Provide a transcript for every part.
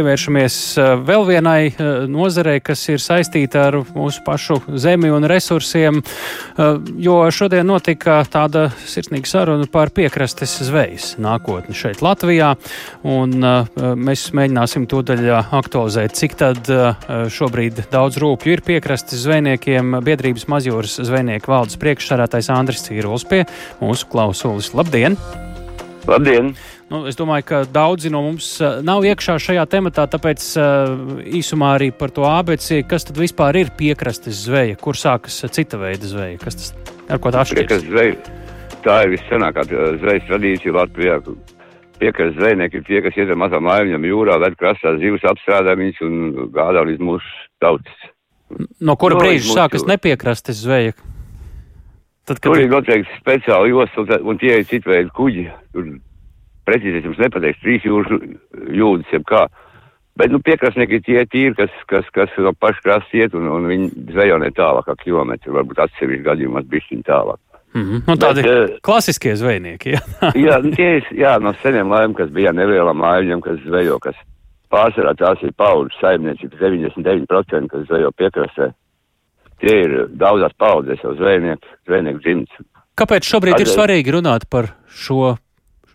Pievēršamies eh, vēl vienai eh, nozarei, kas ir saistīta ar mūsu pašu zemi un resursiem, eh, jo šodien notika tāda sirsnīga saruna par piekrastes zvejas nākotni šeit Latvijā, un mēs mēģināsim tūdaļ aktualizēt, cik tad šobrīd daudz rūpju ir piekrastes zvejniekiem. Biedrības mazjūras zvejnieku valdes priekšsarātais Andris Cīruls pie mūsu klausulis. Labdien! Labdien! Nu, es domāju, ka daudzi no mums uh, nav iekšā šajā tematā, tāpēc uh, īsumā arī par to ABC, kas tad vispār ir piekrastes zveja, kur sākas cita veida zveja, kas tas ar ko tā atšķiras? Tā ir viscenākā zvejas tradīcija Latvijā. Piekrastes zvejnieki ir tie, kas iet ar mazām laivām jūrā, ved krastā zivs, apstrādā viņas un gādā līdz mūsu tautas. No kura no, brīža sākas nepiekrastes zveja? Tad, kad... Tur ir noteikti speciāli jostas, un tie ir citu veidu kuģi. Tur precīzi jums nepateikšu, trīs jūras jūdzes, jeb kā. Bet, nu, piekrastnieki ir tie tīri, kas, kas, kas no paša krasta iet, un, un viņi zvejo ne tālāk kā kilometru, varbūt atsevišķi gadījumos bišķiņ tālāk. Mm -hmm. Nu, tādi Bet, uh, klasiskie zvejnieki, jā. jā, nu, tie ir, jā, no seniem laiviem, kas bija nelielām laiviem, kas zvejo, kas pārsvarā tās ir paudzes saimniecības 99%, kas zvejo piekrastē. Tie ir daudzās paudzēs jau zvejnieki, zvejnieku dzimts. Kāpēc šobrīd Atdēļ... ir svarīgi runāt par šo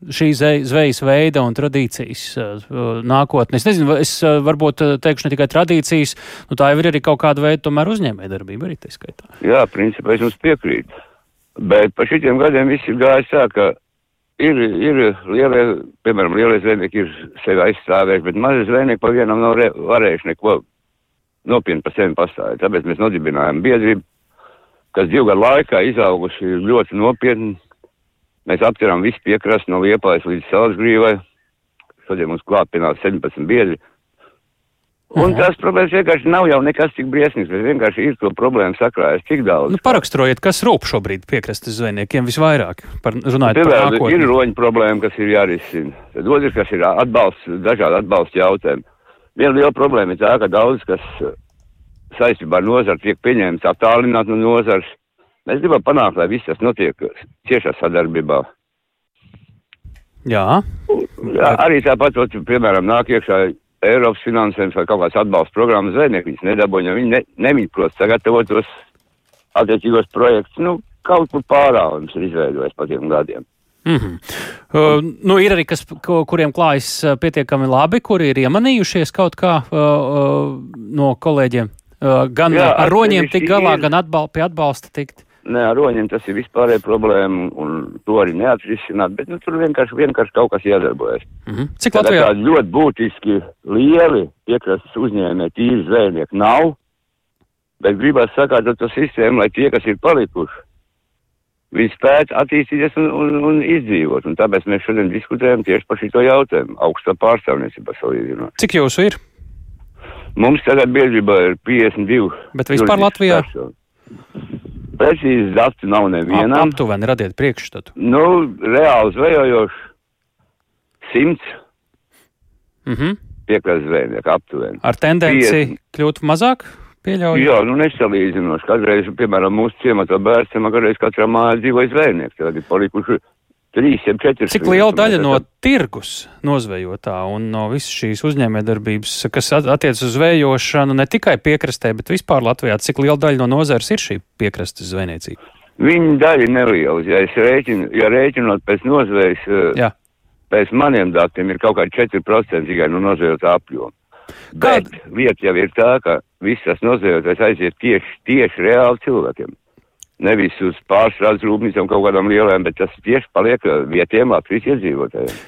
šī zvejas veida un tradīcijas uh, nākotne. Es nezinu, es uh, varbūt uh, teikšu ne tikai tradīcijas, nu tā jau ir arī kaut kāda veida tomēr uzņēmējdarbība arī tā skaitā. Jā, principā es jums piekrītu. Bet pa šitiem gadiem viss ir gājis tā, ka ir, ir lielie, piemēram, lielie zvejnieki ir sevi aizstāvējuši, bet mazi zvejnieki pa vienam nav varējuši neko nopietni par sevi pastāvēt. Tāpēc mēs nodibinājām biedrību, kas divu gadu laikā izauguši ļoti nopietni Mēs aptveram visu piekrastu no Liepājas līdz Salasgrīvai. Šodien mums klāt pienāca 17 biedri. Un Aha. tas problēmas vienkārši nav jau nekas tik briesmīgs, bet vienkārši ir to problēmu sakrājas tik daudz. Nu, paraksturojiet, kas rūp šobrīd piekrastes zvejniekiem visvairāk, par, runājot Piemēram, par nākotni. Ir roņu problēma, kas ir jārisina. Tad otrs, kas ir atbalsts, dažādi atbalsta jautājumi. Viena liela problēma ir tā, ka daudz, kas saistībā ar nozaru tiek pieņemts attālināt no nozars, Mēs gribam panākt, lai viss tas notiek ciešā sadarbībā. Jā. Jā arī tāpat, ot, piemēram, nāk iekšā Eiropas finansējums vai kaut kāds atbalsta programmas zvejnieki, viņas nedabūja, viņi ne, nemīļ, protams, sagatavot tos attiecīgos projektus, nu, kaut kur pārāvums ir izveidojis pa tiem gadiem. Mm -hmm. uh, nu, ir arī, kas, kuriem klājas uh, pietiekami labi, kuri ir iemanījušies kaut kā uh, uh, no kolēģiem. Uh, gan Jā, ar roņiem tikt galā, ir... gan atbal pie atbalsta tikt. Nē, ar roņiem tas ir vispārēja problēma, un to arī neatrisināt, bet nu, tur vienkārši, vienkārši kaut kas iedarbojas. Mm -hmm. Cik Latvijā? Tādi ļoti būtiski lieli piekrastes uzņēmēji, tīri zvejnieki nav, bet gribās sakārtot to sistēmu, lai tie, kas ir palikuši, viņi spētu attīstīties un, un, un izdzīvot. Un tāpēc mēs šodien diskutējam tieši par šito jautājumu, augstā pārstāvniecība salīdzinot. Cik jūsu ir? Mums tagad biedrībā ir 52. Bet vispār Latvijā? Personu. Precīzi dati nav nevienam. Ap, aptuveni radiet priekšstatu. Nu, reāli zvejojoši simts. Mhm. Mm Piekrastes zvejnieki aptuveni. Ar tendenci 50. kļūt mazāk? Pieļauju. Jā, nu nesalīdzinoši. Kādreiz, piemēram, mūsu ciemata bērniem, kādreiz katrā mājā dzīvoja zvejnieks. Tagad ir palikuši trīs, ja četri. Cik liela daļa no tirgus nozvejotā un no visas šīs uzņēmējdarbības, kas attiec uz zvejošanu ne tikai piekrastē, bet vispār Latvijā, cik liela daļa no nozares ir šī piekrastes zvejniecība? Viņa daļa neliela. Ja es rēķinu, ja rēķinot pēc nozvejas, Jā. pēc maniem datiem ir kaut kādi 4% tikai no nozvejotā apjoma. Bet lieta jau ir tā, ka visas nozvejotais aiziet tieši, tieši reāli cilvēkiem nevis uz pārstrādes rūpnīcām kaut kādām lielām, bet tas tieši paliek vietiem Latvijas iedzīvotājiem.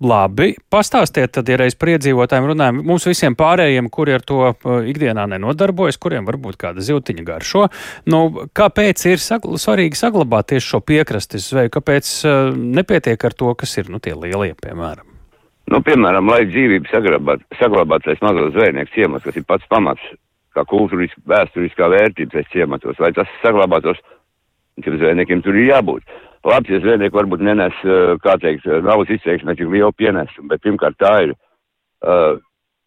Labi, pastāstiet tad, ja reiz par iedzīvotājiem runājam, mums visiem pārējiem, kuri ar to uh, ikdienā nenodarbojas, kuriem varbūt kāda zīltiņa garšo, nu, kāpēc ir sagl svarīgi saglabāt tieši šo piekrastes zveju, kāpēc uh, nepietiek ar to, kas ir, nu, tie lielie, piemēram? Nu, piemēram, lai dzīvību saglabāt, saglabātais mazos zvejnieks ciemats, kas ir pats pamats kā kultūriski, vēsturiskā vērtība pēc ciematos, lai tas saglabātos, tiem zvejniekiem tur ir jābūt. Labi, ja zvejnieki varbūt nenes, eh, kā teikt, eh, naudas izteikšanai tik lielu pienesumu, bet pirmkārt tā ir, uh,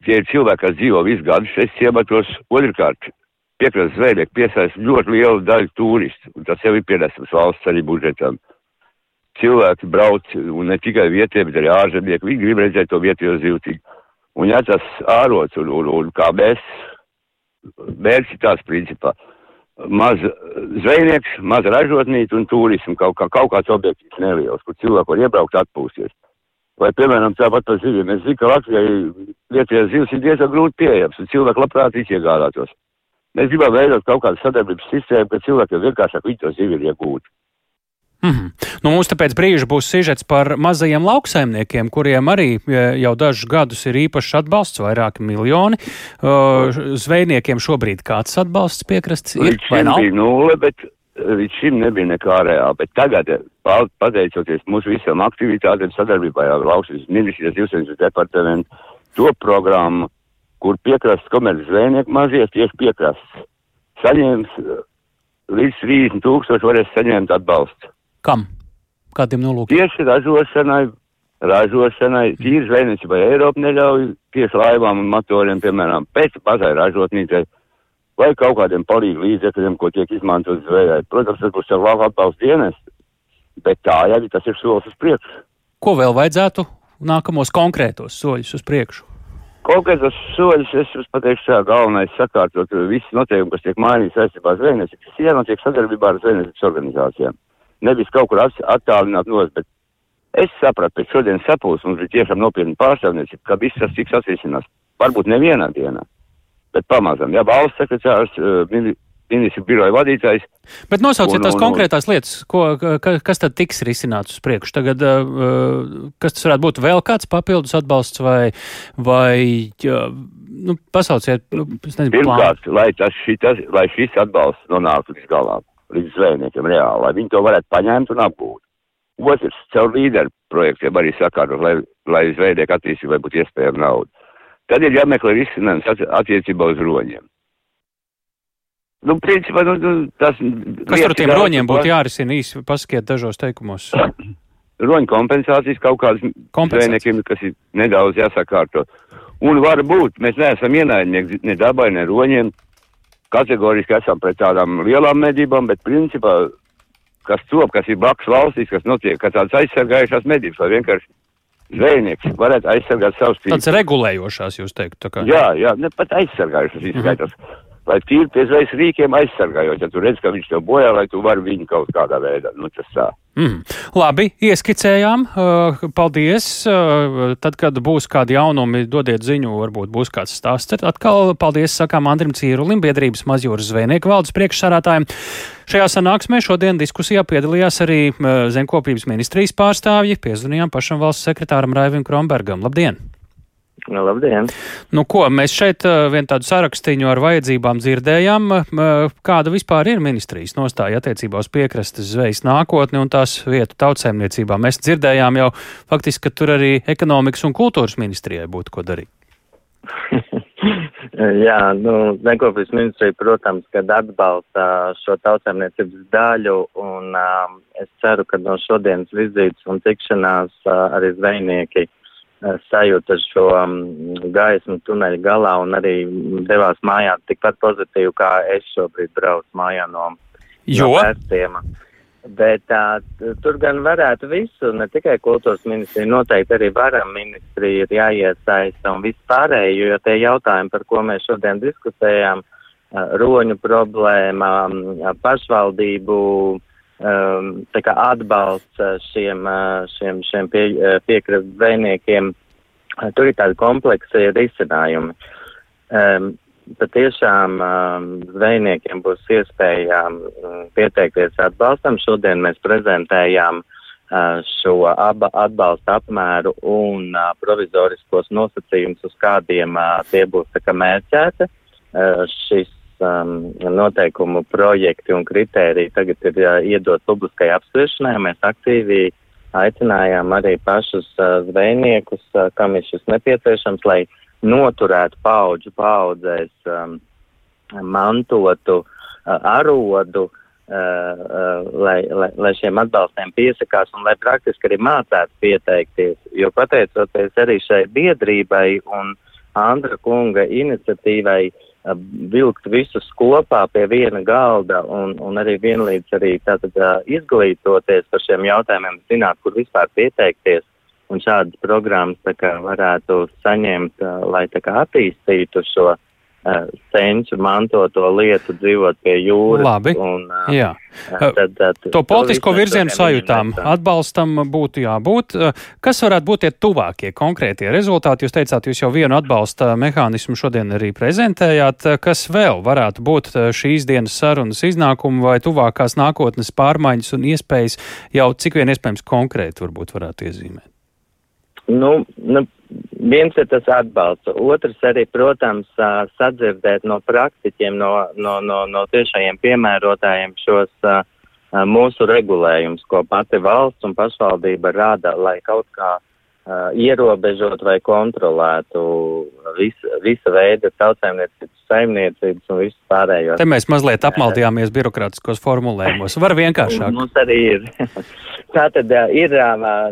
tie ir cilvēki, kas dzīvo visu gadu šeit ciematos, otrkārt, piekrastes zvejnieki piesaist ļoti lielu daļu turistu, un tas jau ir pienesums valsts arī budžetam. Cilvēki brauc, un ne tikai vietējie, bet arī ārzemnieki, viņi grib redzēt to vietējo zivtību. Un ja tas ārots un, un, un kā mēs, mērķis tāds principā, maz zvejnieks, maz ražotnīca un turismu kaut, kā, kaut kāds objekts neliels, kur cilvēki var iebraukt atpūsties. Vai, piemēram, tāpat par zivīm. Es zinu, ka Latvijai Lietuvas zivs ir diezgan grūti pieejams, un cilvēki labprāt iegādātos. Mēs gribam veidot kaut kādu sadarbības sistēmu, ka cilvēkiem vienkāršāk viņi to zivi ir iegūt. Mm -hmm. nu, mums pēc brīža būs sižets par mazajiem lauksaimniekiem, kuriem arī jau dažus gadus ir īpašs atbalsts, vairāki miljoni. Uh, zvejniekiem šobrīd kāds atbalsts piekrasts ir? Šim bija nulle, bet līdz šim nebija nekā reāla. Bet tagad, pateicoties mūsu visām aktivitātēm, sadarbībā ar lauksnes ministrijas jūsēņas departamentu, to programmu, kur piekrastes komerces zvejnieki mazie tieši piekrastes, saņems līdz 30 tūkstoši varēs saņemt atbalstu. Kam? Kādiem nolūkiem? Tieši ražošanai, ražošanai, tīri zvejniecībai Eiropa neļauj tieši laivām un motoriem, piemēram, pēc mazai ražotnīcai vai kaut kādiem palīgu līdzekļiem, ko tiek izmantot zvejai. Protams, tas būs jau lauka atbalsta dienas, bet tā jau tas ir solis uz priekšu. Ko vēl vajadzētu nākamos konkrētos soļus uz priekšu? Konkrētos soļus es jums pateikšu, tā galvenais sakārtot visus noteikumus, kas tiek mainīti saistībā ar zvejniecības. Tas jānotiek sadarbībā ar zvejniecības organizācijām nevis kaut kur attālināt nos, bet es sapratu, pēc šodienas sapūs mums bija tiešām nopietni pārstāvniecība, ka viss tas tiks atrisinās. Varbūt nevienā dienā, bet pamazam. Jā, valsts sekretārs, uh, ministru biroja vadītājs. Bet nosauciet un, tās un, konkrētās lietas, ko, ka, kas tad tiks risināts uz priekšu. Tagad, uh, kas tas varētu būt vēl kāds papildus atbalsts vai, vai nu, pasauciet, nu, es nezinu, Pirmkārt, lai, tas, šitas, lai šis atbalsts nonāktu līdz galām līdz zvejniekiem reāli, lai viņi to varētu paņemt un apgūt. Otrs, caur līderu projektiem arī sakārtot, lai, lai zvejnieki attīstībai būtu iespējama nauda. Tad ir jāmeklē risinājums attiecībā uz roņiem. Nu, principā, nu, nu tas. Kas ar tiem roņiem būtu jārisina īsi pasakiet dažos teikumos? Roņu kompensācijas kaut kādas zvejniekiem, kas ir nedaudz jāsakārto. Un var būt, mēs neesam ienaidnieki ne dabai, ne roņiem kategoriski esam pret tādām lielām medībām, bet principā, kas top, kas ir blakus valstīs, kas notiek, ka tādas aizsargājušās medības, lai vienkārši zvejnieks varētu aizsargāt savus tīklus. Tāds regulējošās, jūs teiktu, tā kā. Jā, jā, ne pat aizsargājušas izskaitās. Mm -hmm lai tīri pie zvejas rīkiem aizsargājot. Ja tu redz, ka viņš tev bojā, lai tu vari viņu kaut kādā veidā. Nu, tas tā. Mm. Labi, ieskicējām. Uh, paldies. Uh, tad, kad būs kādi jaunumi, dodiet ziņu, varbūt būs kāds stāsts. Atkal paldies sakām Andrim Cīrulim, biedrības mazjūras zvejnieku valdes priekšsarātājiem. Šajā sanāksmē šodien diskusijā piedalījās arī uh, Zemkopības ministrijas pārstāvji. Piezvanījām pašam valsts sekretāram Raivim Krombergam. Labdien! Nu, labdien! Nu, ko, mēs šeit vien tādu sarakstiņu ar vajadzībām dzirdējām. Kāda vispār ir ministrijas nostāja attiecībā uz piekrastes zvejas nākotni un tās vietu tautsēmniecībā? Mēs dzirdējām jau faktiski, ka tur arī ekonomikas un kultūras ministrijai būtu ko darīt. Jā, nu, Nekopijas ministrija, protams, kad atbalsta šo tautsēmniecības daļu, un um, es ceru, ka no šodienas vizītes un tikšanās uh, arī zvejnieki uh, sajūta šo um, gaismu tuneļa galā un arī devās mājā tikpat pozitīvi, kā es šobrīd braucu mājā no, jo? no pērstiem. Bet tā, tur gan varētu visu, ne tikai kultūras ministrija, noteikti arī varam ministrija ir jāiesaista un vispārēji, jo tie jautājumi, par ko mēs šodien diskutējām, roņu problēma, pašvaldību, uh, um, atbalsts uh, šiem, uh, šiem, šiem pie, uh, piekrastu zvejniekiem. Tur ir tādi kompleksi risinājumi. Um, patiešām um, zvejniekiem būs iespēja um, pieteikties atbalstam. Šodien mēs prezentējām uh, šo aba atbalsta apmēru un uh, provizoriskos nosacījumus, uz kādiem uh, tie būs mērķēti. Uh, šis um, noteikumu projekti un kritēriji tagad ir uh, iedot publiskai apspriešanai. Mēs aktīvi aicinājām arī pašus uh, zvejniekus, uh, kam ir šis nepieciešams, lai noturētu paudžu paudzēs um, mantotu uh, arodu, uh, uh, lai, lai, lai šiem atbalstiem piesakās un lai praktiski arī mācētu pieteikties. Jo pateicoties arī šai biedrībai un Andra kunga iniciatīvai, uh, vilkt visus kopā pie viena galda un, un arī vienlīdz arī tātad izglītoties par šiem jautājumiem, zināt, kur vispār pieteikties. un šādas programmas tā kā varētu saņemt, lai tā kā attīstītu šo senču mantoto lietu dzīvot pie jūras. Labi. Un, uh, Jā. uh, tad, tad, to politisko virzienu sajūtām atbalstam būtu jābūt. Kas varētu būt tie tuvākie konkrētie rezultāti? Jūs teicāt, jūs jau vienu atbalsta mehānismu šodien arī prezentējāt. Kas vēl varētu būt šīs dienas sarunas iznākumi vai tuvākās nākotnes pārmaiņas un iespējas jau cik vien iespējams konkrēti varbūt varētu iezīmēt? Nu, nu, viens ir tas atbalsts, otrs arī, protams, sadzirdēt no praktiķiem, no, no, no, no tiešajiem piemērotājiem šos mūsu regulējumus, ko pati valsts un pašvaldība rada, lai kaut kā uh, ierobežot vai kontrolētu visu, visu veidu tautsēmniecības, saimniecības un visu pārējo. Te mēs mazliet apmaldījāmies birokrātiskos formulējumos. Var vienkāršāk. Mums arī ir. Tātad ir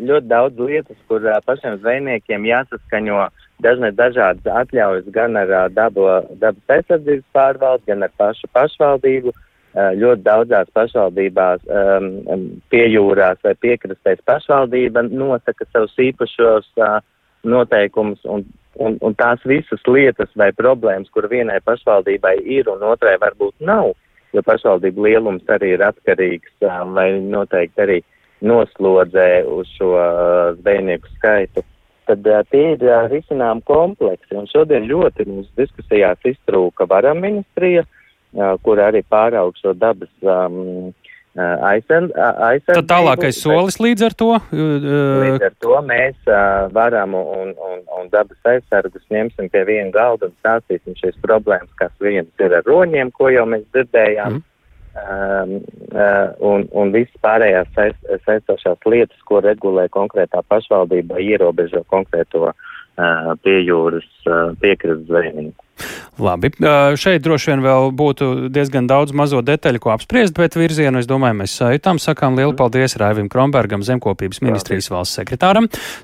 ļoti daudz lietas, kur pašiem zvejniekiem jāsaskaņo dažne dažādas atļaujas gan ar dabu, dabas aizsardzības pārvaldes, gan ar pašu pašvaldību. Ļoti daudzās pašvaldībās um, pie jūrās vai piekrastēs pašvaldība nosaka savus īpašos uh, noteikumus un, un, un tās visas lietas vai problēmas, kur vienai pašvaldībai ir un otrai varbūt nav, jo pašvaldību lielums arī ir atkarīgs um, vai noteikti arī noslodzē uz šo uh, zvejnieku skaitu. Tad uh, tie ir uh, risinām kompleksi, un šodien ļoti mūsu diskusijās iztrūka varam ministrija, uh, kur arī pāraug šo dabas um, aizsardzību. Tad tālākais solis līdz ar to? Līdz ar to mēs uh, varam un, un, un dabas aizsargus ņemsim pie viena galda un stāstīsim šīs problēmas, kas viens ir ar roņiem, ko jau mēs dzirdējām. Mm. Um, uh, un, un visas pārējās saist, saistošās lietas, ko regulē konkrētā pašvaldība, ierobežo konkrēto uh, pie jūras uh, piekrastes zvejnieku. Labi, šeit droši vien vēl būtu diezgan daudz mazo detaļu, ko apspriest, bet virzienu, es domāju, mēs sajūtām. Sakām lielu paldies Raivim Krombergam, Zemkopības ministrijas valsts sekretāram.